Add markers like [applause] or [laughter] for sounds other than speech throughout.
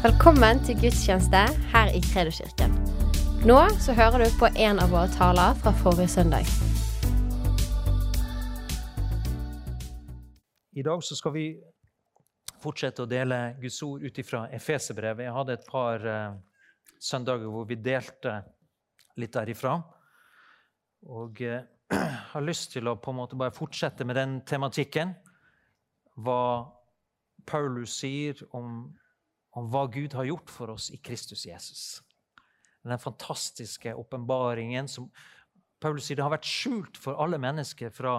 Velkommen til gudstjeneste her i Kredoskirken. Nå så hører du på en av våre taler fra forrige søndag. I dag så skal vi fortsette å dele Guds ord ut ifra Efeserbrevet. Jeg hadde et par uh, søndager hvor vi delte litt derifra. Og uh, [clears throat] har lyst til å på en måte bare fortsette med den tematikken. Hva Paulus sier om, om hva Gud har gjort for oss i Kristus Jesus. Den fantastiske åpenbaringen som Paulus sier det har vært skjult for alle mennesker fra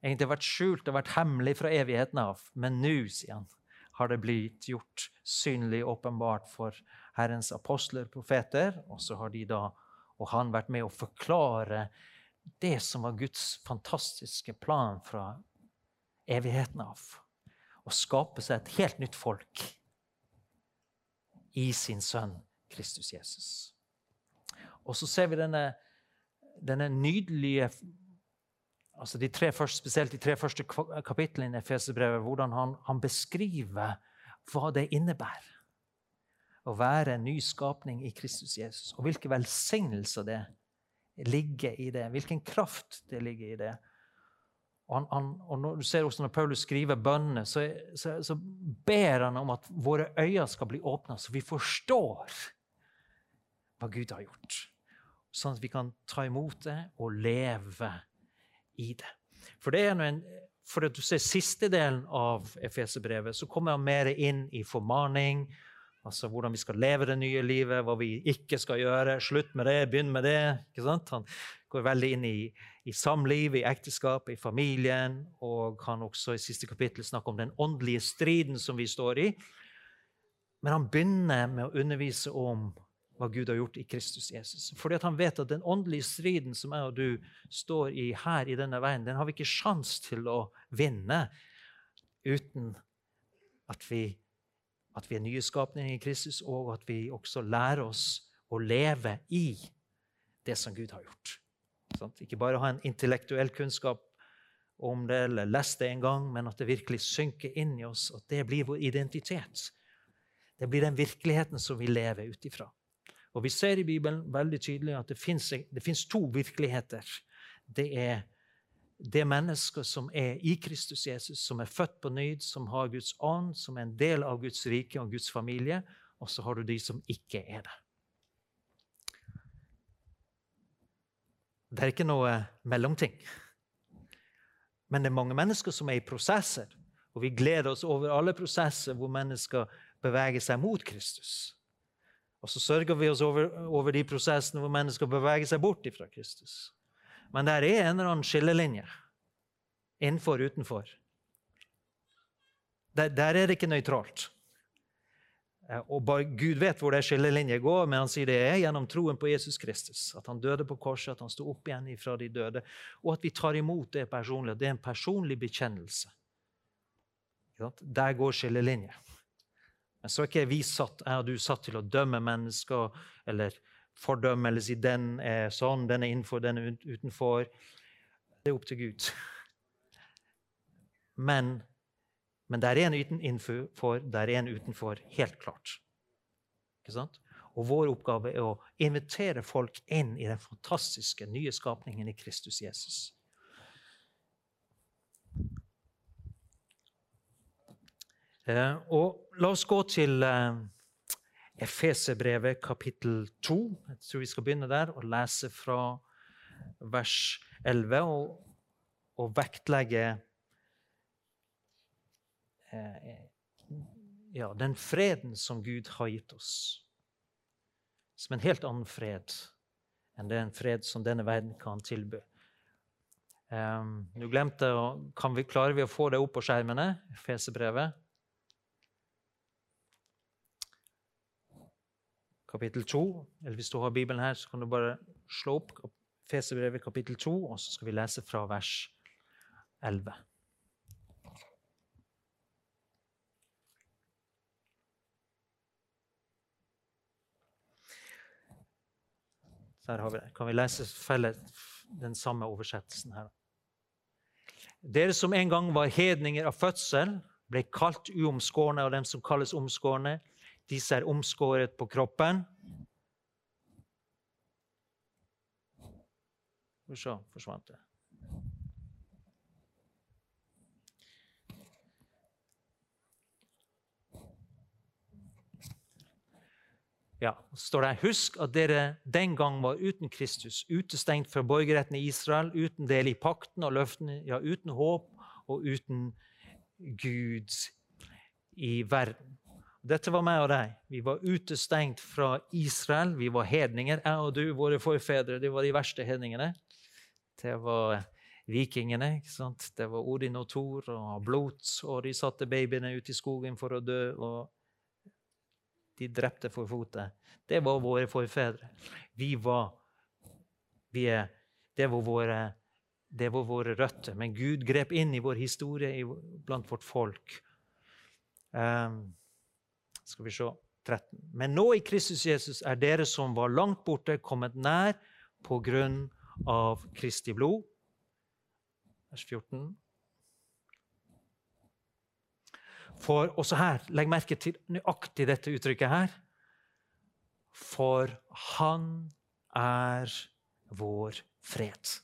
egentlig har vært skjult og vært hemmelig fra evigheten av. Men nå, sier han, har det blitt gjort synlig åpenbart for Herrens apostler, profeter. Og så har de da, og han vært med å forklare det som var Guds fantastiske plan fra evigheten av. Å skape seg et helt nytt folk i sin sønn Kristus Jesus. Og så ser vi denne, denne nydelige altså de tre første, Spesielt de tre første kapitlene i Efeserbrevet, hvordan han, han, beskriver hva det innebærer å være en ny skapning i Kristus Jesus. Og hvilke velsignelser det ligger i det. Hvilken kraft det ligger i det. Og, han, han, og når du ser også når Paulus skriver bønnene, så, så, så, ber han om at våre øyne skal bli åpna, så vi forstår hva Gud har gjort. Sånn at vi kan ta imot det og leve i det. For det er en, for at du ser siste delen av Efeserbrevet, så kommer han mer inn i formaning. Altså hvordan vi skal leve det nye livet, hva vi ikke skal gjøre. Slutt med det, begynn med det. Han går veldig inn i, i samliv, i ekteskap, i familien. Og kan også i siste kapittel snakke om den åndelige striden som vi står i. Men han begynner med å undervise om hva Gud har gjort i Kristus Jesus. Fordi han vet at den åndelige striden som jeg og du står i her i denne veien, den har vi ikke sjans til å vinne uten at vi, at vi er nye skapninger i Kristus, og at vi også lærer oss å leve i det som Gud har gjort. Ikke bare ha en intellektuell kunnskap om det eller lest det en gang, men at det virkelig synker inn i oss, at det blir vår identitet. Det blir den virkeligheten som vi lever ut ifra. Og Vi ser i Bibelen veldig tydelig at det fins to virkeligheter. Det er det mennesket som er i Kristus Jesus, som er født på nyd, som har Guds ånd, som er en del av Guds rike og Guds familie. Og så har du de som ikke er det. Det er ikke noe mellomting. Men det er mange mennesker som er i prosesser. Og vi gleder oss over alle prosesser hvor mennesker beveger seg mot Kristus. Og så sørger vi oss over, over de prosessene hvor mennesker beveger seg bort fra Kristus. Men der er en eller annen skillelinje. Innenfor, utenfor. Der, der er det ikke nøytralt. Eh, og bare Gud vet hvor det skillelinje går, men han sier det er gjennom troen på Jesus Kristus. At han døde på korset, at han sto opp igjen fra de døde, og at vi tar imot det personlig. Det er en personlig bekjennelse. Der går skillelinje. Men så er ikke vi satt, er du satt til å dømme mennesker eller fordømme eller si den er sånn, den er innenfor, den er utenfor. Det er opp til Gud. [laughs] Men, men det er en innenfor, det er en utenfor, helt klart. Ikke sant? Og vår oppgave er å invitere folk inn i den fantastiske nye skapningen i Kristus Jesus. Eh, og la oss gå til eh, Efeserbrevet kapittel 2. Jeg tror vi skal begynne der og lese fra vers 11 og, og vektlegge eh, ja, den freden som Gud har gitt oss. Som en helt annen fred enn den fred som denne verden kan tilby. Um, du glemte, Klarer vi å få det opp på skjermene? Efeserbrevet? Kapittel 2. Eller hvis du har Bibelen her, så kan du bare slå opp Fesebrevet kapittel 2, og så skal vi lese fra vers 11. Der har vi det. Kan vi lese den samme oversettelsen her? Dere som en gang var hedninger av fødsel, ble kalt uomskårne av dem som kalles omskårne. Disse er omskåret på kroppen. Skal vi forsvant det. Ja, står det Husk at dere den gang var uten Kristus, utestengt fra borgerretten i Israel, uten del i pakten og løftene, ja, uten håp og uten Gud i verden. Dette var meg og deg. Vi var utestengt fra Israel. Vi var hedninger. Jeg og du, våre forfedre, det var de verste hedningene. Det var vikingene. ikke sant? Det var Odin og Thor og blot, og de satte babyene ut i skogen for å dø. og de drepte for fotet. Det var våre forfedre. Vi var vi er, det, var våre, det var våre røtter. Men Gud grep inn i vår historie blant vårt folk. Um, skal vi se 13. Men nå i Kristus Jesus er dere som var langt borte, kommet nær på grunn av Kristi blod. Vers 14. For også her, legg merke til nøyaktig dette uttrykket her. For han er vår fred.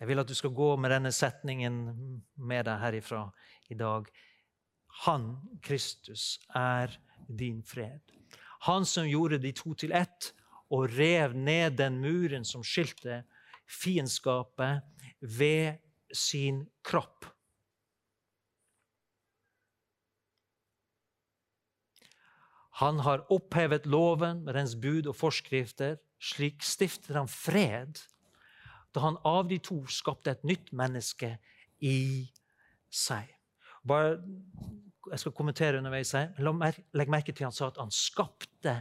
Jeg vil at du skal gå med denne setningen med deg herifra i dag. Han, Kristus, er din fred. Han som gjorde de to til ett og rev ned den muren som skilte fiendskapet ved sin kropp. Han har opphevet loven med dens bud og forskrifter. Slik stiftet han fred da han av de to skapte et nytt menneske i seg. Bare, jeg skal kommentere underveis her. Legg merke til han sa at han skapte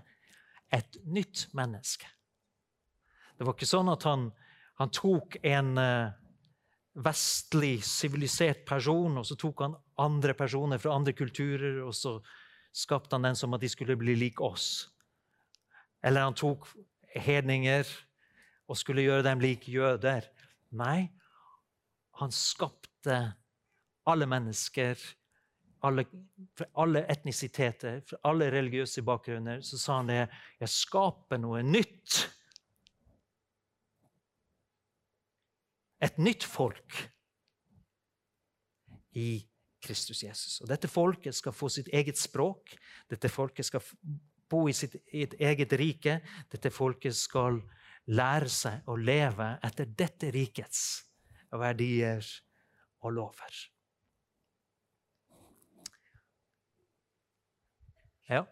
et nytt menneske. Det var ikke sånn at han, han tok en uh, vestlig, sivilisert person, og så tok han andre personer fra andre kulturer, og så skapte han den som at de skulle bli lik oss. Eller han tok hedninger og skulle gjøre dem lik jøder. Nei, han skapte alle mennesker, alle, fra alle etnisiteter, fra alle religiøse bakgrunner. Så sa han det Jeg skaper noe nytt. Et nytt folk i Kristus Jesus. Og Dette folket skal få sitt eget språk. Dette folket skal bo i sitt eget rike. Dette folket skal lære seg å leve etter dette rikets verdier og lover. Ja.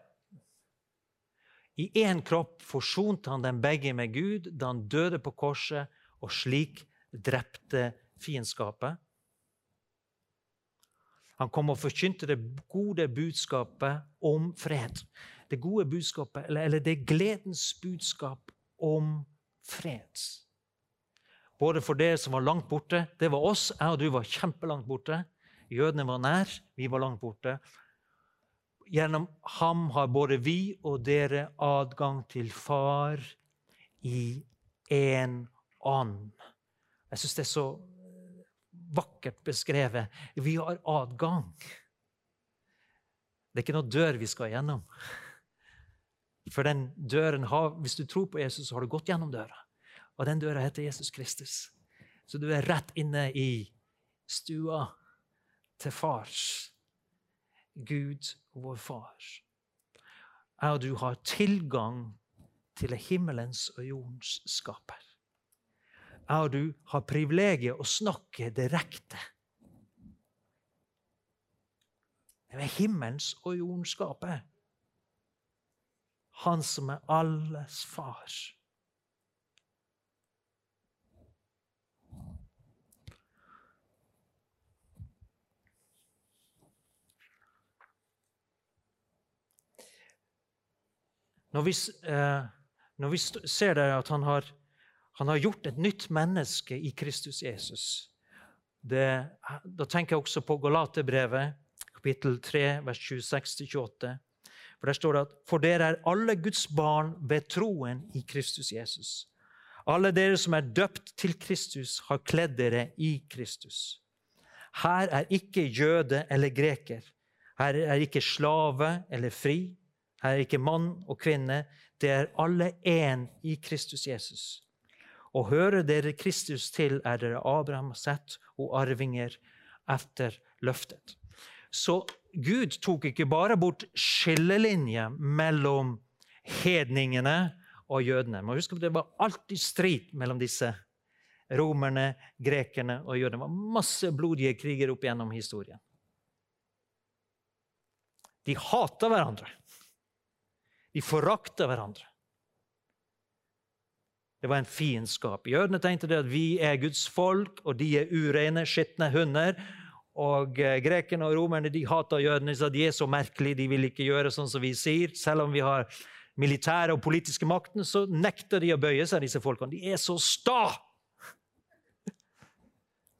I én kropp forsonte han dem begge med Gud da han døde på korset og slik drepte fiendskapet. Han kom og forkynte det gode budskapet om fred. Det gode budskapet, eller, eller det gledens budskap om fred. Både for det som var langt borte Det var oss. Jeg og du var kjempelangt borte. Jødene var nær. Vi var langt borte. Gjennom ham har både vi og dere adgang til Far i én ånd. Jeg syns det er så vakkert beskrevet. Vi har adgang. Det er ikke noe dør vi skal gjennom. For den døren har, Hvis du tror på Jesus, så har du gått gjennom døra. Og den døra heter Jesus Kristus. Så du er rett inne i stua til fars. Gud, vår far. Jeg og du har tilgang til himmelens og jordens skaper jeg og du har privilegiet å snakke direkte. Er himmelens og jordens skaper. Han som er alles far. Når vi, eh, når vi ser det at han har han har gjort et nytt menneske i Kristus Jesus. Det, da tenker jeg også på Galaterbrevet, kapittel 3, vers 26-28. For Der står det at for dere er alle Guds barn ved troen i Kristus Jesus. Alle dere som er døpt til Kristus, har kledd dere i Kristus. Her er ikke jøde eller greker. Her er ikke slave eller fri. Her er ikke mann og kvinne. Det er alle én i Kristus Jesus. Og hører dere Kristus til, er dere Abraham sett og arvinger etter løftet. Så Gud tok ikke bare bort skillelinjer mellom hedningene og jødene. Man husker Det var alltid strid mellom disse romerne, grekerne og jødene. Det var masse blodige kriger opp gjennom historien. De hata hverandre. De forakta hverandre. Det var en fiendskap. Jødene tenkte det at vi er Guds folk, og de er urene, skitne hunder. Og eh, Grekerne og romerne de hata jødene. Så de er så merkelige, de vil ikke gjøre sånn som vi sier. Selv om vi har militære og politiske makten, så nekter de å bøye seg, disse folkene. De er så sta!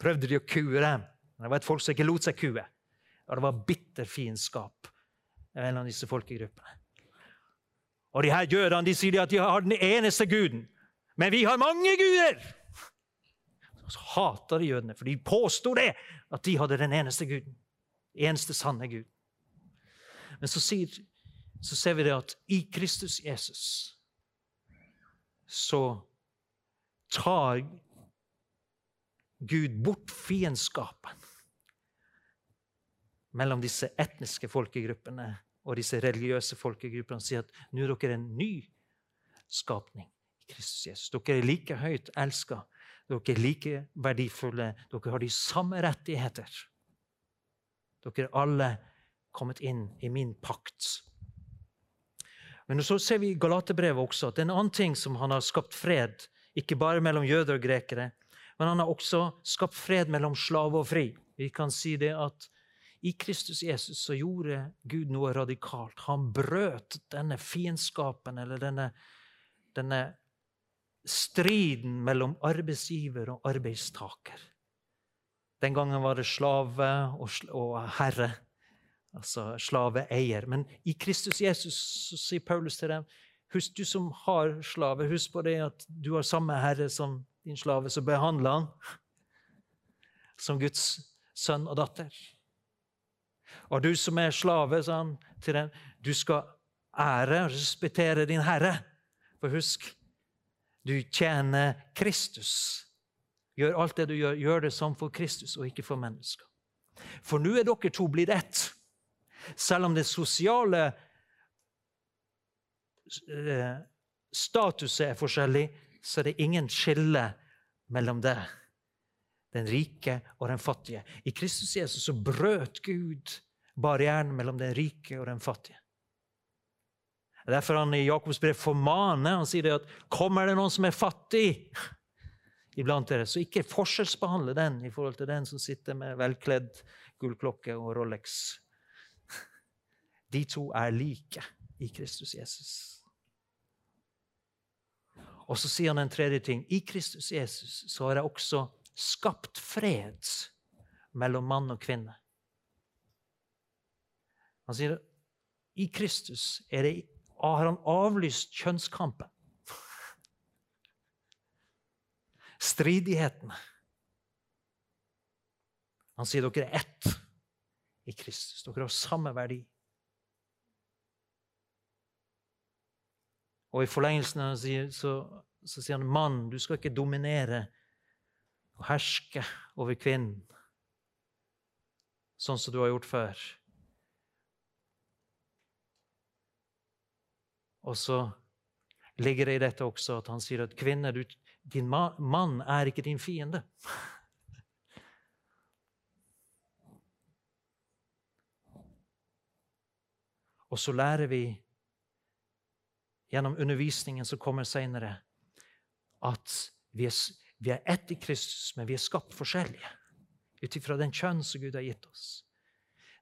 Prøvde de å kue dem. Det var et folk som ikke lot seg kue. Og det var bitter fiendskap mellom disse folkegruppene. Og de her jødene de sier at de har den eneste guden. Men vi har mange guder! Og så hater de jødene, for de påsto det, at de hadde den eneste guden. Eneste sanne Gud. Men så, sier, så ser vi det at i Kristus Jesus så tar Gud bort fiendskapen mellom disse etniske folkegruppene og disse religiøse folkegruppene sier at nå er dere en ny skapning i Kristus Jesus. Dere er like høyt elska, dere er like verdifulle, dere har de samme rettigheter. Dere er alle kommet inn i min pakt. Men så ser vi i Galaterbrevet også at det er en annen ting som han har skapt fred, ikke bare mellom jøder og grekere, men han har også skapt fred mellom slave og fri. Vi kan si det at i Kristus Jesus så gjorde Gud noe radikalt. Han brøt denne fiendskapen, eller denne, denne striden mellom arbeidsgiver og arbeidstaker. Den gangen var det slave og, og herre, altså slaveeier. Men i Kristus Jesus så sier Paulus til dem Husk, du som har slave, husk på det at du har samme herre som din slave, så behandler han som Guds sønn og datter. Og du som er slave, sa til den, du skal ære og respektere din herre. For husk, du tjener Kristus. Gjør alt det du gjør, gjør det som for Kristus og ikke for mennesker. For nå er dere to blitt ett. Selv om det sosiale eh, statuset er forskjellig, så er det ingen skille mellom det, den rike og den fattige. I Kristus Jesus så brøt Gud barrieren mellom den rike og den fattige. Det er Derfor han i Jakobs brev formaner han sier det at kommer det noen som er fattig iblant dere, så ikke forskjellsbehandle den i forhold til den som sitter med velkledd gullklokke og Rolex. De to er like i Kristus Jesus. Og så sier han en tredje ting. I Kristus Jesus så har jeg også skapt fred mellom mann og kvinne. Han sier i Kristus det, har han avlyst kjønnskampen. Stridighetene. Han sier dere er ett i Kristus. Dere har samme verdi. Og i forlengelsen så, så sier han mann, du skal ikke dominere og herske over kvinnen sånn som du har gjort før. Og så ligger det i dette også at han sier at kvinne, du, din mann er ikke din fiende. Og så lærer vi gjennom undervisningen som kommer seinere, at vi er, vi er ett i Kristus, men vi er skapt forskjellige ut ifra den kjønn som Gud har gitt oss.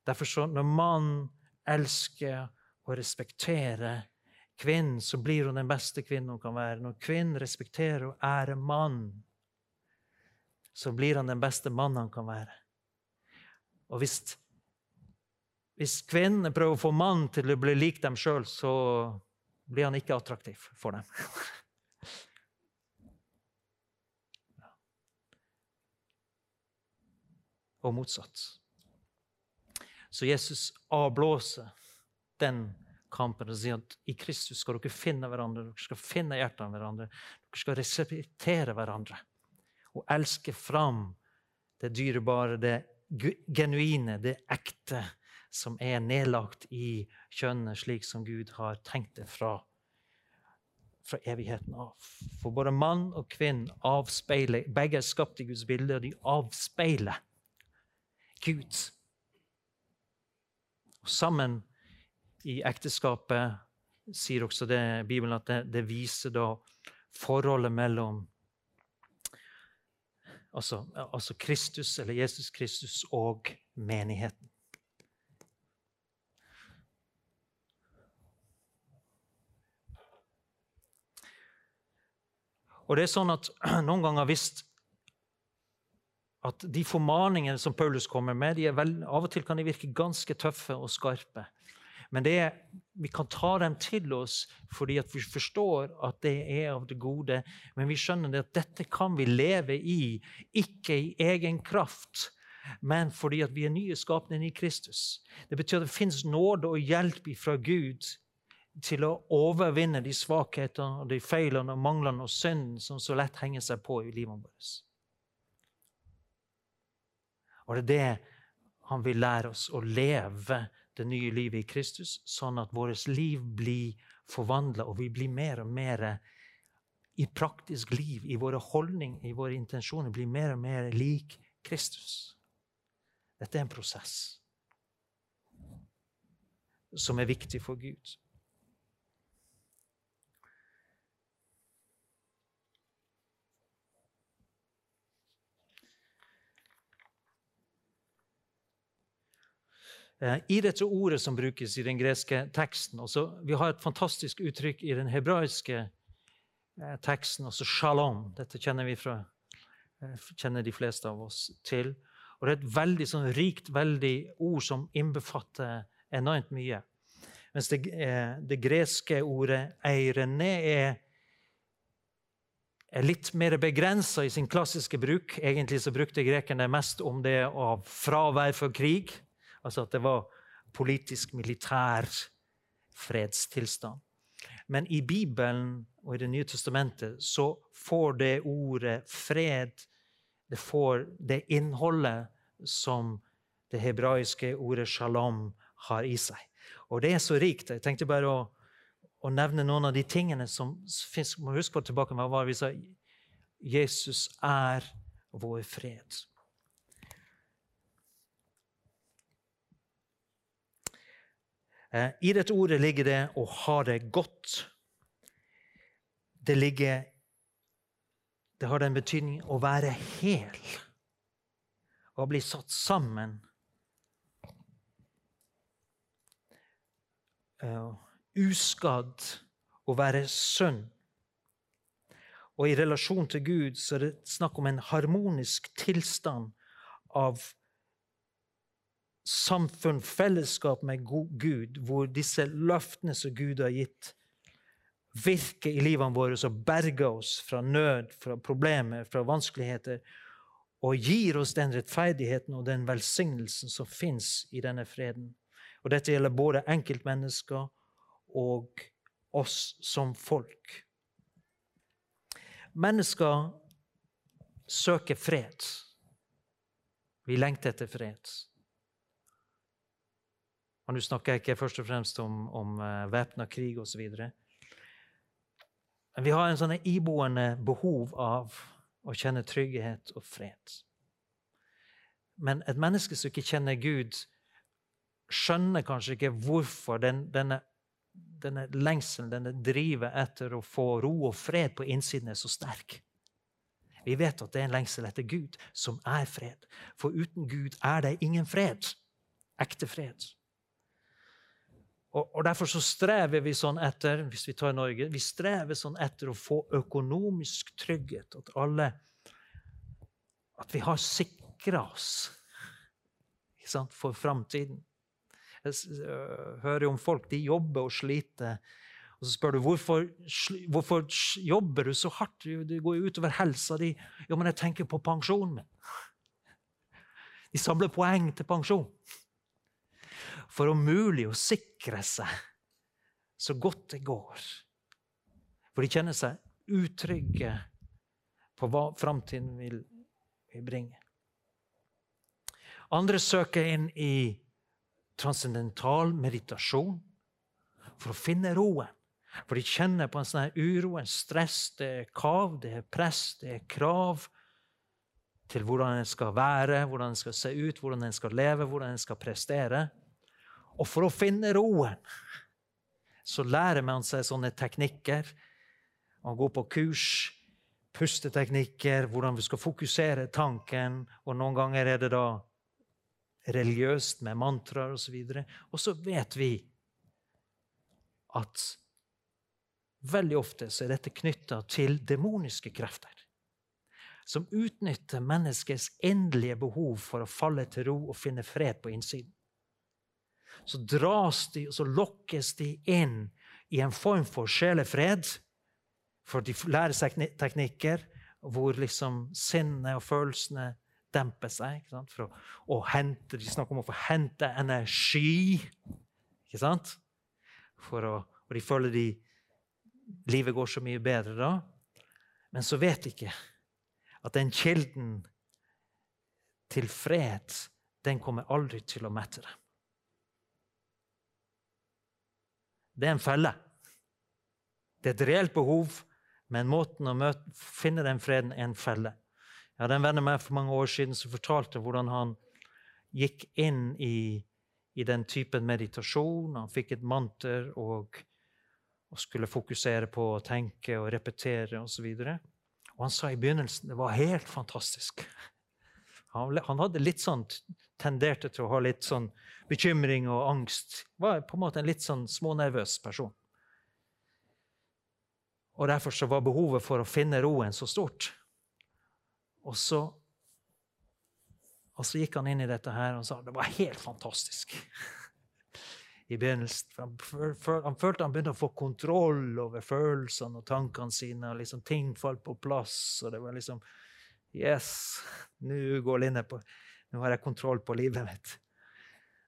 Derfor så når mannen elsker og respekterer kvinnen, så blir hun den beste kvinnen hun kan være. Når kvinnen respekterer og ærer mannen, så blir han den beste mannen han kan være. Og hvis, hvis kvinnene prøver å få mannen til å bli lik dem sjøl, så blir han ikke attraktiv for dem. [laughs] Og motsatt. Så Jesus avblåser den kampen og sier at i Kristus skal dere finne hverandre, dere skal finne hjertene hverandre. Dere skal respektere hverandre og elske fram det dyrebare, det genuine, det ekte, som er nedlagt i kjønnet, slik som Gud har tenkt det fra, fra evigheten av. For både mann og kvinne avspeiler Begge er skapt i Guds bilde, og de avspeiler Gud. Og sammen i ekteskapet sier også det, Bibelen at det, det viser da forholdet mellom altså, altså, Kristus, eller Jesus Kristus, og menigheten. Og det er sånn at [clears throat] Noen ganger visst at de formaningene som Paulus kommer med, vel, av og til kan de virke ganske tøffe og skarpe. Men er, vi kan ta dem til oss fordi vi forstår at det er av det gode. Men vi skjønner at dette kan vi leve i, ikke i egen kraft, men fordi vi er nye skapninger i Kristus. Det betyr at det fins nåde og hjelp fra Gud til å overvinne de svakhetene, de feilene manglene og synden som så lett henger seg på i livet vårt. Og det er det han vil lære oss å leve det nye livet i Kristus, sånn at vårt liv blir forvandla, og vi blir mer og mer i praktisk liv, i våre holdninger, i våre intensjoner, blir mer og mer lik Kristus. Dette er en prosess som er viktig for Gud. I dette ordet som brukes i den greske teksten også, Vi har et fantastisk uttrykk i den hebraiske eh, teksten, altså shalom. Dette kjenner vi fra, eh, kjenner de fleste av oss til. Og Det er et veldig sånn, rikt veldig ord som innbefatter enormt mye. Mens det, det greske ordet eirene er, er litt mer begrensa i sin klassiske bruk. Egentlig så brukte grekerne mest om det av fravær for krig. Altså at det var politisk, militær fredstilstand. Men i Bibelen og i Det nye testamentet så får det ordet fred Det får det innholdet som det hebraiske ordet shalom har i seg. Og det er så rikt. Jeg tenkte bare å, å nevne noen av de tingene som fins. Husk på tilbake med hva vi sa. Jesus er vår fred. I dette ordet ligger det å ha det godt. Det ligger Det har den betydning å være hel. Å bli satt sammen. Uh, uskadd. Å være sønn. Og i relasjon til Gud så er det snakk om en harmonisk tilstand av samfunn, fellesskap med Gud, hvor disse løftene som Gud har gitt, virker i livene våre og berger oss fra nød, fra problemer, fra vanskeligheter, og gir oss den rettferdigheten og den velsignelsen som fins i denne freden. Og dette gjelder både enkeltmennesker og oss som folk. Mennesker søker fred. Vi lengter etter fred. Og Nå snakker jeg ikke først og fremst om, om uh, væpna krig osv. Men vi har en sånn iboende behov av å kjenne trygghet og fred. Men et menneske som ikke kjenner Gud, skjønner kanskje ikke hvorfor den, denne, denne lengselen, denne drivet etter å få ro og fred på innsiden, er så sterk. Vi vet at det er en lengsel etter Gud, som er fred. For uten Gud er det ingen fred. Ekte fred. Og, og, Derfor så strever vi sånn etter hvis vi tar Norge, vi strever sånn etter å få økonomisk trygghet. At alle At vi har sikra oss sant, for framtiden. Jeg hører jo om folk de jobber og sliter. Og så spør du hvorfor, hvorfor jobber du så hardt. Det går jo utover helsa di. Jo, men jeg tenker på pensjonen min. De samler poeng til pensjon. For om mulig å sikre seg så godt det går. For de kjenner seg utrygge på hva framtiden vil, vil bringe. Andre søker inn i transcendental meditasjon for å finne roen. For de kjenner på en sånn uro, en stress, det er kav, det er press, det er krav til hvordan en skal være, hvordan en skal se ut, hvordan en skal leve, hvordan en skal prestere. Og for å finne roen så lærer man seg sånne teknikker. Man går på kurs, pusteteknikker, hvordan vi skal fokusere tanken. Og noen ganger er det da religiøst med mantraer osv. Og, så vet vi at veldig ofte så er dette knytta til demoniske krefter. Som utnytter menneskets endelige behov for å falle til ro og finne fred på innsiden. Så dras de, og så lokkes de inn i en form for sjelefred. For de lærer seg teknikker hvor liksom sinnet og følelsene demper seg. For å, å hente, De snakker om å få hente energi. Ikke sant? Å, og de føler de, livet går så mye bedre da. Men så vet de ikke at den kilden til fred, den kommer aldri til å mette dem. Det er en felle. Det er et reelt behov, men måten å møte, finne den freden er en felle. Jeg hadde en venn av meg for mange år siden som fortalte hvordan han gikk inn i, i den typen meditasjon. Han fikk et manter og, og, skulle fokusere på å tenke og repetere osv. Og, og han sa i begynnelsen det var helt fantastisk. Han, han hadde litt sånn, tenderte til å ha litt sånn bekymring og angst. Var på en måte en litt sånn smånervøs person. Og Derfor så var behovet for å finne roen så stort. Og så, og så gikk han inn i dette her og sa det var helt fantastisk. [laughs] I begynnelsen. Han, han, følte han begynte å få kontroll over følelsene og tankene sine. og liksom Ting falt på plass. og det var liksom Yes, nå går Linne på Nå har jeg kontroll på livet mitt.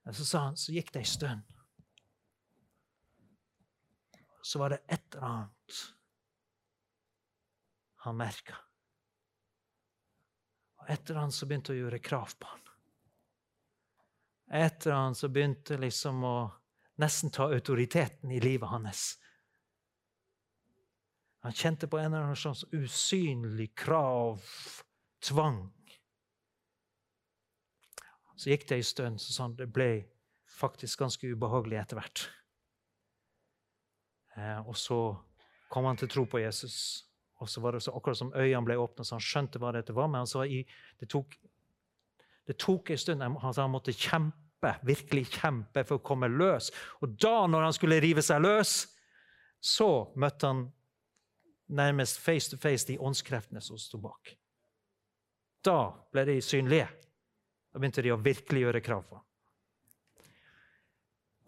Men så sa han, så gikk det ei stund. Så var det et eller annet han merka. Og et eller annet som begynte å gjøre krav på han. Et eller annet som begynte liksom å nesten ta autoriteten i livet hans. Han kjente på en eller annen slags usynlig krav, tvang. Så gikk det en stund, så sånn, det ble faktisk ganske ubehagelig etter hvert. Eh, og så kom han til tro på Jesus. Og så var det så akkurat som øynene ble åpna, så han skjønte hva dette var. Men han sa i, det tok, det tok en stund. Han sa han måtte kjempe, virkelig kjempe for å komme løs. Og da, når han skulle rive seg løs, så møtte han nærmest face to face de åndskreftene som sto bak. Da ble de synlige. Da begynte de å virkelig gjøre krav på.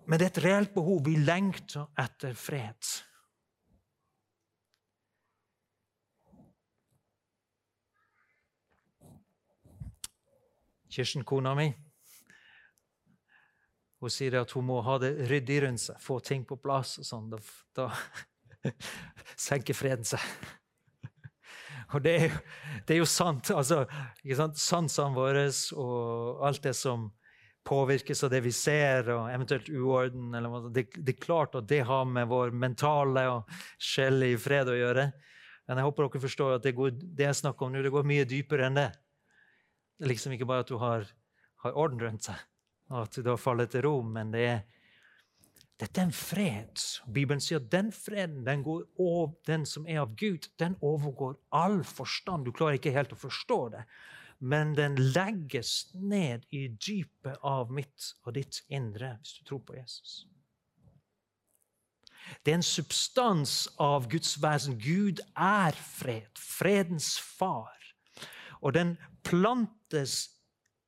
Men det er et reelt behov. Vi lengter etter fred. Kirsten, kona mi, hun sier at hun må ha det ryddig rundt seg, få ting på plass. og sånn. Da, da [laughs] senker freden seg. Og det er, det er jo sant. altså, ikke sant? Sansene våre og alt det som påvirkes av det vi ser, og eventuelt uorden det, det, er klart at det har med vår mentale og sjelelige fred å gjøre. Men jeg håper dere forstår at det, går, det jeg snakker om nå, det går mye dypere enn det. Det er liksom ikke bare at du har, har orden rundt seg, og at du har fallet til ro, men det er, dette er en fred. Bibelen sier at den freden, den, over, den som er av Gud, den overgår all forstand. Du klarer ikke helt å forstå det, men den legges ned i dypet av mitt og ditt indre hvis du tror på Jesus. Det er en substans av Guds vesen. Gud er fred, fredens far. Og den plantes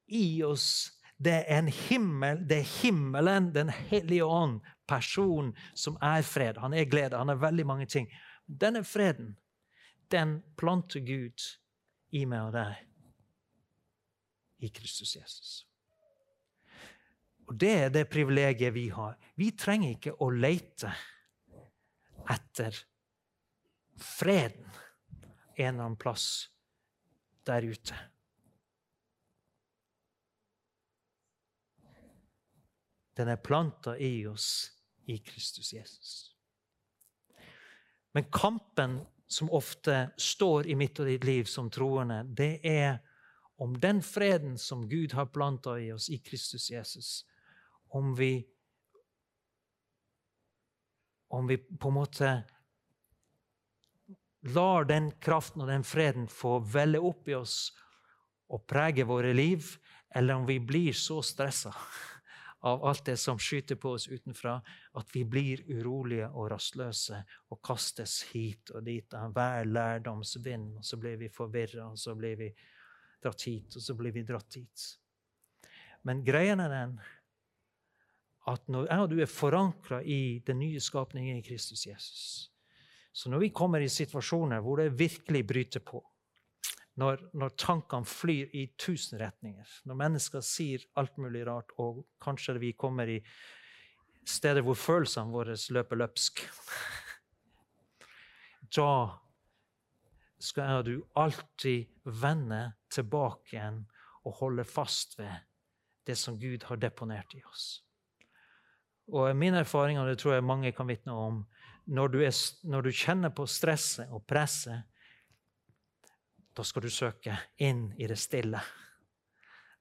i oss. Det er en himmel, det er himmelen, Den hellige ånd, person som er fred. Han er glede, han er veldig mange ting. Denne freden, den planter Gud i meg og deg i Kristus Jesus. Og det er det privilegiet vi har. Vi trenger ikke å lete etter freden en eller annen plass der ute. Den er planta i oss i Kristus Jesus. Men kampen som ofte står i mitt og ditt liv som troende, det er om den freden som Gud har planta i oss i Kristus Jesus, om vi Om vi på en måte lar den kraften og den freden få velle opp i oss og prege våre liv, eller om vi blir så stressa av alt det som skyter på oss utenfra, at vi blir urolige og rastløse og kastes hit og dit av hver lærdomsvind. Og så blir vi forvirra, og så blir vi dratt hit, og så blir vi dratt dit. Men greien er den at når jeg og du er forankra i den nye skapningen i Kristus Jesus Så når vi kommer i situasjoner hvor det virkelig bryter på, når, når, tankene flyr i tusen retninger, når mennesker sier alt mulig rart, og kanskje vi kommer i steder hvor følelsene våre løper løpsk [laughs] Da skal du alltid vende tilbake igjen og holde fast ved det som Gud har deponert i oss. Og min erfaring, og det tror jeg mange kan vitne om, når du, er, når du kjenner på stresset og presset, da skal du søke inn i det stille.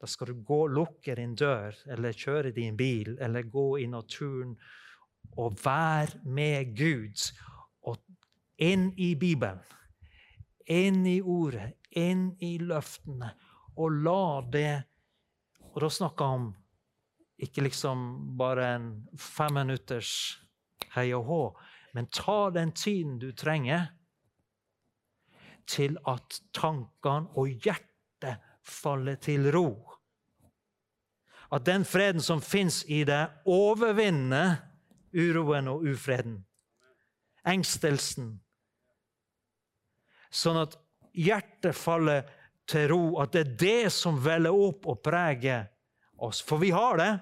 Da skal du gå, lukke din dør, eller kjøre din bil, eller gå i naturen og være med Gud. Og inn i Bibelen, inn i Ordet, inn i løftene. Og la det Og da snakker jeg om ikke liksom bare en femminutters hei og hå, men ta den tiden du trenger til at tankene og hjertet faller til ro. At den freden som fins i deg, overvinner uroen og ufreden. Engstelsen. Sånn at hjertet faller til ro, at det er det som veller opp og preger oss. For vi har det.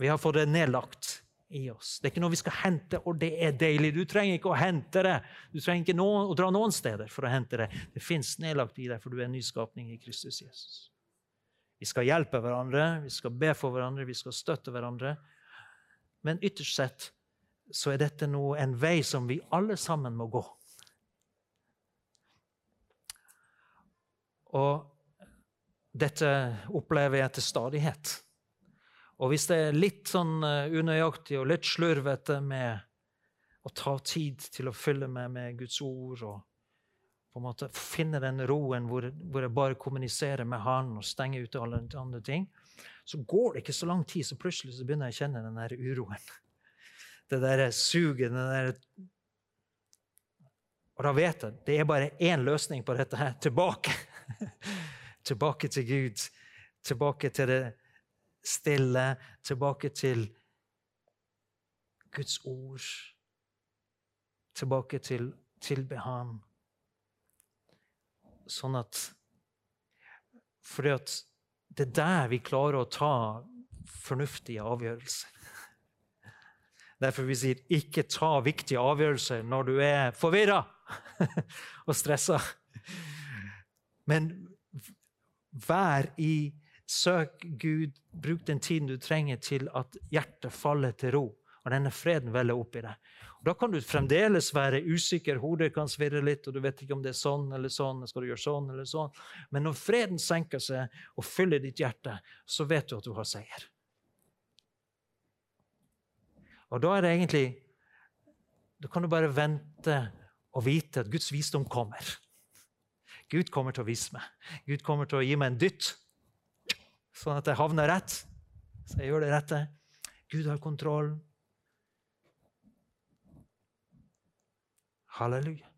Vi har fått det nedlagt i oss. Det er ikke noe vi skal hente, og det er deilig. Du trenger ikke å hente det. Du trenger ikke noen, å dra noen steder for å hente det. Det fins nedlagt i deg, for du er en nyskapning i Kristus Jesus. Vi skal hjelpe hverandre, vi skal be for hverandre, vi skal støtte hverandre. Men ytterst sett så er dette noe, en vei som vi alle sammen må gå. Og dette opplever jeg til stadighet. Og hvis det er litt sånn eh, unøyaktig og litt slurvete med å ta tid til å fylle meg med Guds ord og på en måte finne den roen hvor, hvor jeg bare kommuniserer med Han og stenger ute alle andre ting, så går det ikke så lang tid, så plutselig så begynner jeg å kjenne den der uroen. [laughs] Det der suget, den der Og da vet jeg det er bare én løsning på dette her. Tilbake. [laughs] tilbake til Gud. Tilbake til det stille, tilbake til Guds ord. Tilbake til tilbe Han. Sånn at Fordi at det er der vi klarer å ta fornuftige avgjørelser. Derfor vi sier ikke ta viktige avgjørelser når du er forvirra [laughs] og stressa. Men vær i Søk Gud, bruk den tiden du trenger til at hjertet faller til ro. Og denne freden veller opp i deg. Og da kan du fremdeles være usikker, hodet kan svirre litt, og du vet ikke om det er sånn eller sånn. skal du gjøre sånn eller sånn. Men når freden senker seg og fyller ditt hjerte, så vet du at du har seier. Og da er det egentlig Da kan du bare vente og vite at Guds visdom kommer. Gud kommer til å vise meg. Gud kommer til å gi meg en dytt sånn at jeg havner rett. Så jeg gjør det rette. Gud har kontroll. Halleluja.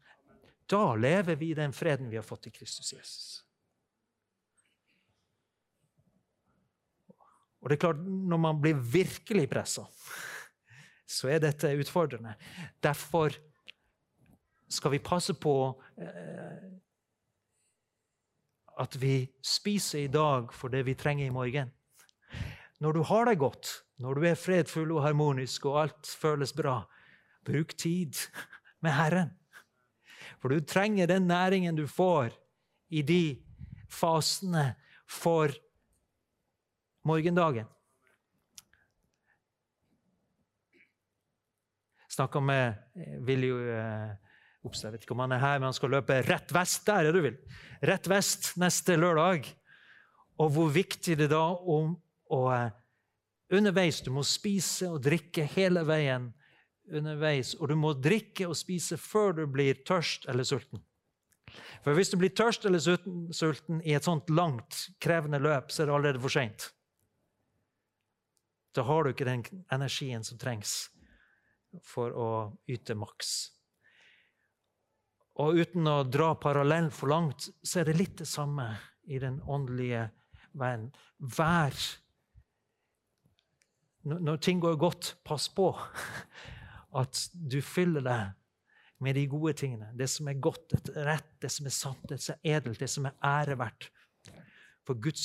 Da lever vi i den freden vi har fått i Kristus Jesus. Og det er klart, Når man blir virkelig pressa, så er dette utfordrende. Derfor skal vi passe på eh, at vi spiser i dag for det vi trenger i morgen. Når du har det godt, når du er fredfull og harmonisk og alt føles bra, bruk tid med Herren. For du trenger den næringen du får i de fasene for morgendagen. Snakka med Viljo Ops, jeg vet ikke om han er her, men han skal løpe rett vest. Der er du, vil. Rett vest neste lørdag. Og hvor viktig det da om å underveis Du må spise og drikke hele veien underveis. Og du må drikke og spise før du blir tørst eller sulten. For hvis du blir tørst eller sulten i et sånt langt, krevende løp, så er det allerede for seint. Da har du ikke den energien som trengs for å yte maks. Og uten å dra parallell for langt, så er det litt det samme i den åndelige verden. Vær Når ting går godt, pass på [laughs] at du fyller deg med de gode tingene. Det som er godt, det rett, det som er sant, det som er edelt, det som er æreverdt. For Guds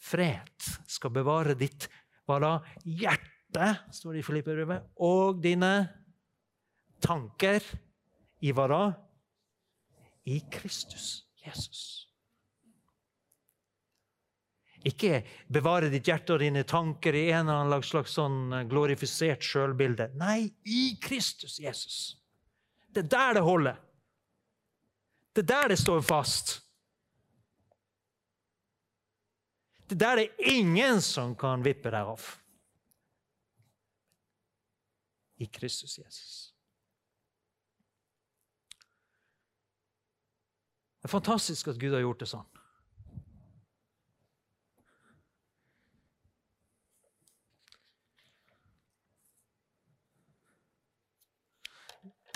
fred skal bevare ditt hva da? hjerte, står det i Filippebrevet, og dine tanker i hva da? I Kristus Jesus. Ikke bevare ditt hjerte og dine tanker i en eller annen slags sånn glorifisert sjølbilde. Nei, i Kristus Jesus. Det er der det holder. Det er der det står fast. Det er der det er ingen som kan vippe deg av. I Kristus Jesus. Det er fantastisk at Gud har gjort det sånn.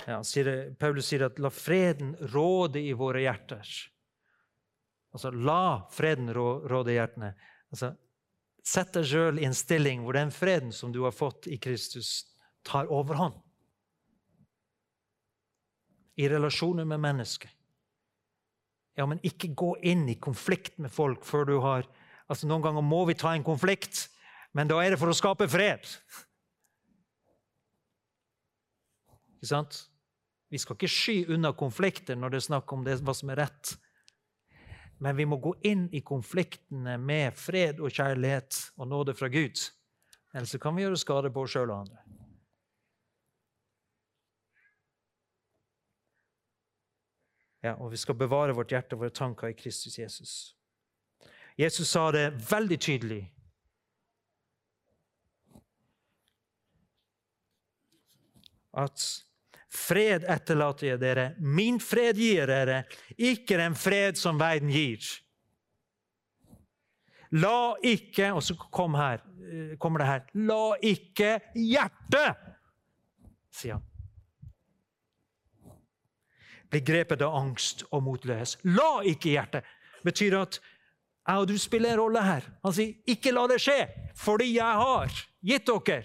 Ja, sier Paulus sier at 'la freden råde i våre hjerter'. Altså, la freden råde i hjertene. Altså, Sett deg sjøl i en stilling hvor den freden som du har fått i Kristus, tar overhånd. I relasjoner med mennesker. Ja, men ikke gå inn i konflikt med folk før du har Altså, Noen ganger må vi ta en konflikt, men da er det for å skape fred. Ikke sant? Vi skal ikke sky unna konflikter når det er snakk om det, hva som er rett. Men vi må gå inn i konfliktene med fred og kjærlighet og nåde fra Gud. Ellers kan vi gjøre skade på oss sjøl og andre. Ja, og vi skal bevare vårt hjerte og våre tanker i Kristus Jesus. Jesus sa det veldig tydelig. At fred etterlater jeg dere, min fred gir dere, ikke den fred som verden gir. La ikke Og så kom her, eh, kommer det her La ikke hjertet, sier han blir grepet av angst og motløs. La ikke hjertet. betyr at jeg og du spiller en rolle her. Han sier, 'Ikke la det skje, fordi jeg har gitt dere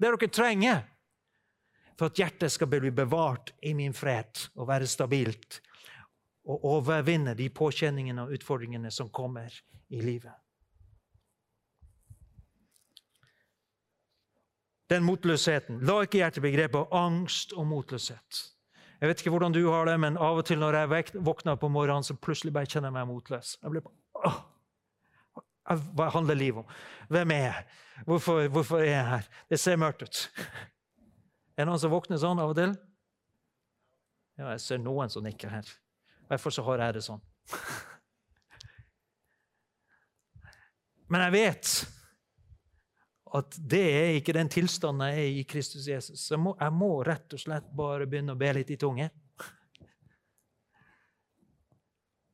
det dere trenger.' For at hjertet skal bli bevart i min fred og være stabilt. Og overvinne de påkjenningene og utfordringene som kommer i livet. Den motløsheten. La ikke hjertet begrepet angst og motløshet. Jeg vet ikke hvordan du har det, men av og til når jeg våkner på morgenen, så plutselig bare kjenner jeg meg motløs. Jeg blir bare, Hva handler livet om? Hvem er jeg? Hvorfor, hvorfor, er jeg her? Det ser mørkt ut. Er det noen som våkner sånn av og til? Ja, jeg ser noen som nikker her. Derfor så har jeg det sånn. Men jeg vet at det er ikke den tilstanden jeg er i Kristus Jesus. Jeg må, jeg må rett og slett bare begynne å be litt i tunge.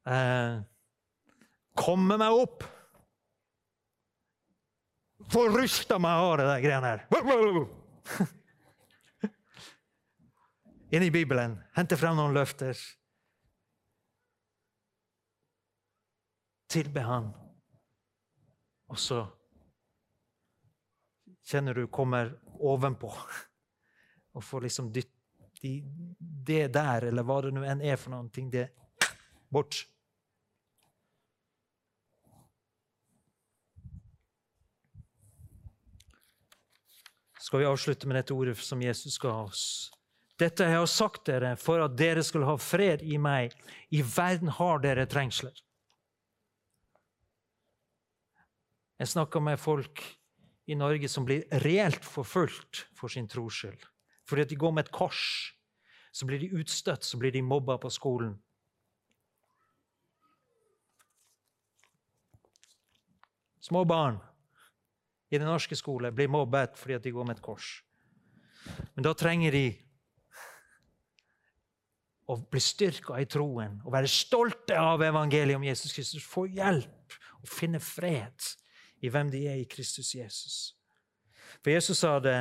Eh, komme meg opp! Få meg av det der greiene her. [laughs] Inn i Bibelen, hente frem noen løfter. Tilbe Han. Og så kjenner du kommer ovenpå. [laughs] Og får liksom dytt de, det der, eller hva det nå enn er for noe ting, det bort. Skal vi avslutte med dette ordet som Jesus ga oss? Dette har jeg sagt dere for at dere skulle ha fred i meg. I verden har dere trengsler. Jeg snakka med folk i Norge som blir reelt forfulgt for sin trosskyld. Fordi at de går med et kors, så blir de utstøtt, så blir de mobba på skolen. Små barn i den norske skole blir mobbet fordi at de går med et kors. Men da trenger de å bli styrka i troen og være stolte av evangeliet om Jesus Kristus. Få hjelp og finne fred i hvem de er i Kristus Jesus. For Jesus sa det,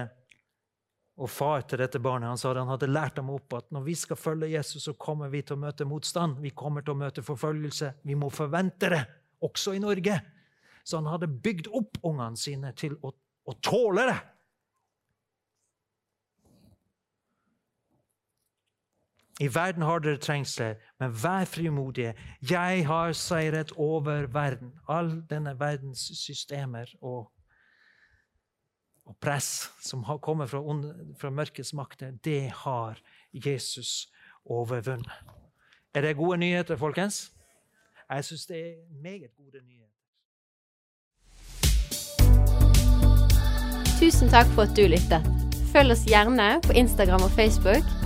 og far til dette barnet han sa det, han hadde lært dem opp at når vi skal følge Jesus, så kommer vi til å møte motstand. Vi kommer til å møte forfølgelse. Vi må forvente det, også i Norge. Så han hadde bygd opp ungene sine til å, å tåle det. I verden har dere trengsler, men vær frimodige. Jeg har seiret over verden. All denne verdens systemer og, og press som har kommet fra, fra mørkets makter, det har Jesus overvunnet. Er det gode nyheter, folkens? Jeg syns det er meget gode nyheter. Tusen takk for at du lyttet. Følg oss gjerne på Instagram og Facebook,